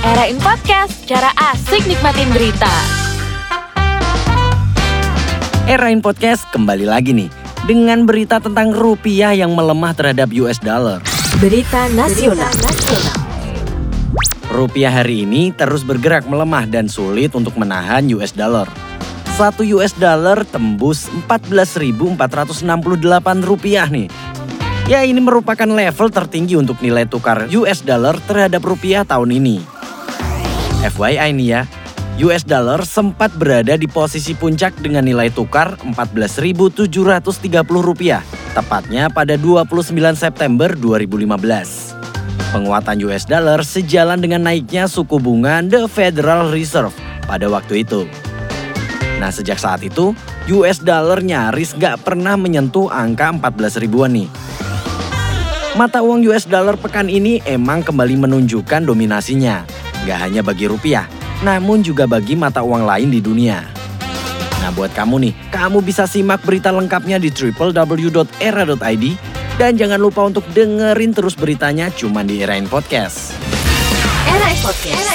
Era in Podcast, cara asik nikmatin berita. Erain Podcast kembali lagi nih dengan berita tentang rupiah yang melemah terhadap US dollar. Berita nasional. Rupiah hari ini terus bergerak melemah dan sulit untuk menahan US dollar. Satu US dollar tembus 14.468 rupiah nih. Ya ini merupakan level tertinggi untuk nilai tukar US dollar terhadap rupiah tahun ini. FYI nih ya, US dollar sempat berada di posisi puncak dengan nilai tukar 14.730 rupiah, tepatnya pada 29 September 2015. Penguatan US dollar sejalan dengan naiknya suku bunga The Federal Reserve pada waktu itu. Nah sejak saat itu, US dollar nyaris gak pernah menyentuh angka 14 ribuan nih. Mata uang US dollar pekan ini emang kembali menunjukkan dominasinya. Gak hanya bagi rupiah, namun juga bagi mata uang lain di dunia. Nah buat kamu nih, kamu bisa simak berita lengkapnya di www.era.id dan jangan lupa untuk dengerin terus beritanya cuma di Erain Podcast. Era in Podcast.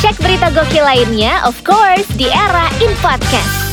Cek berita gokil lainnya, of course, di Era in Podcast.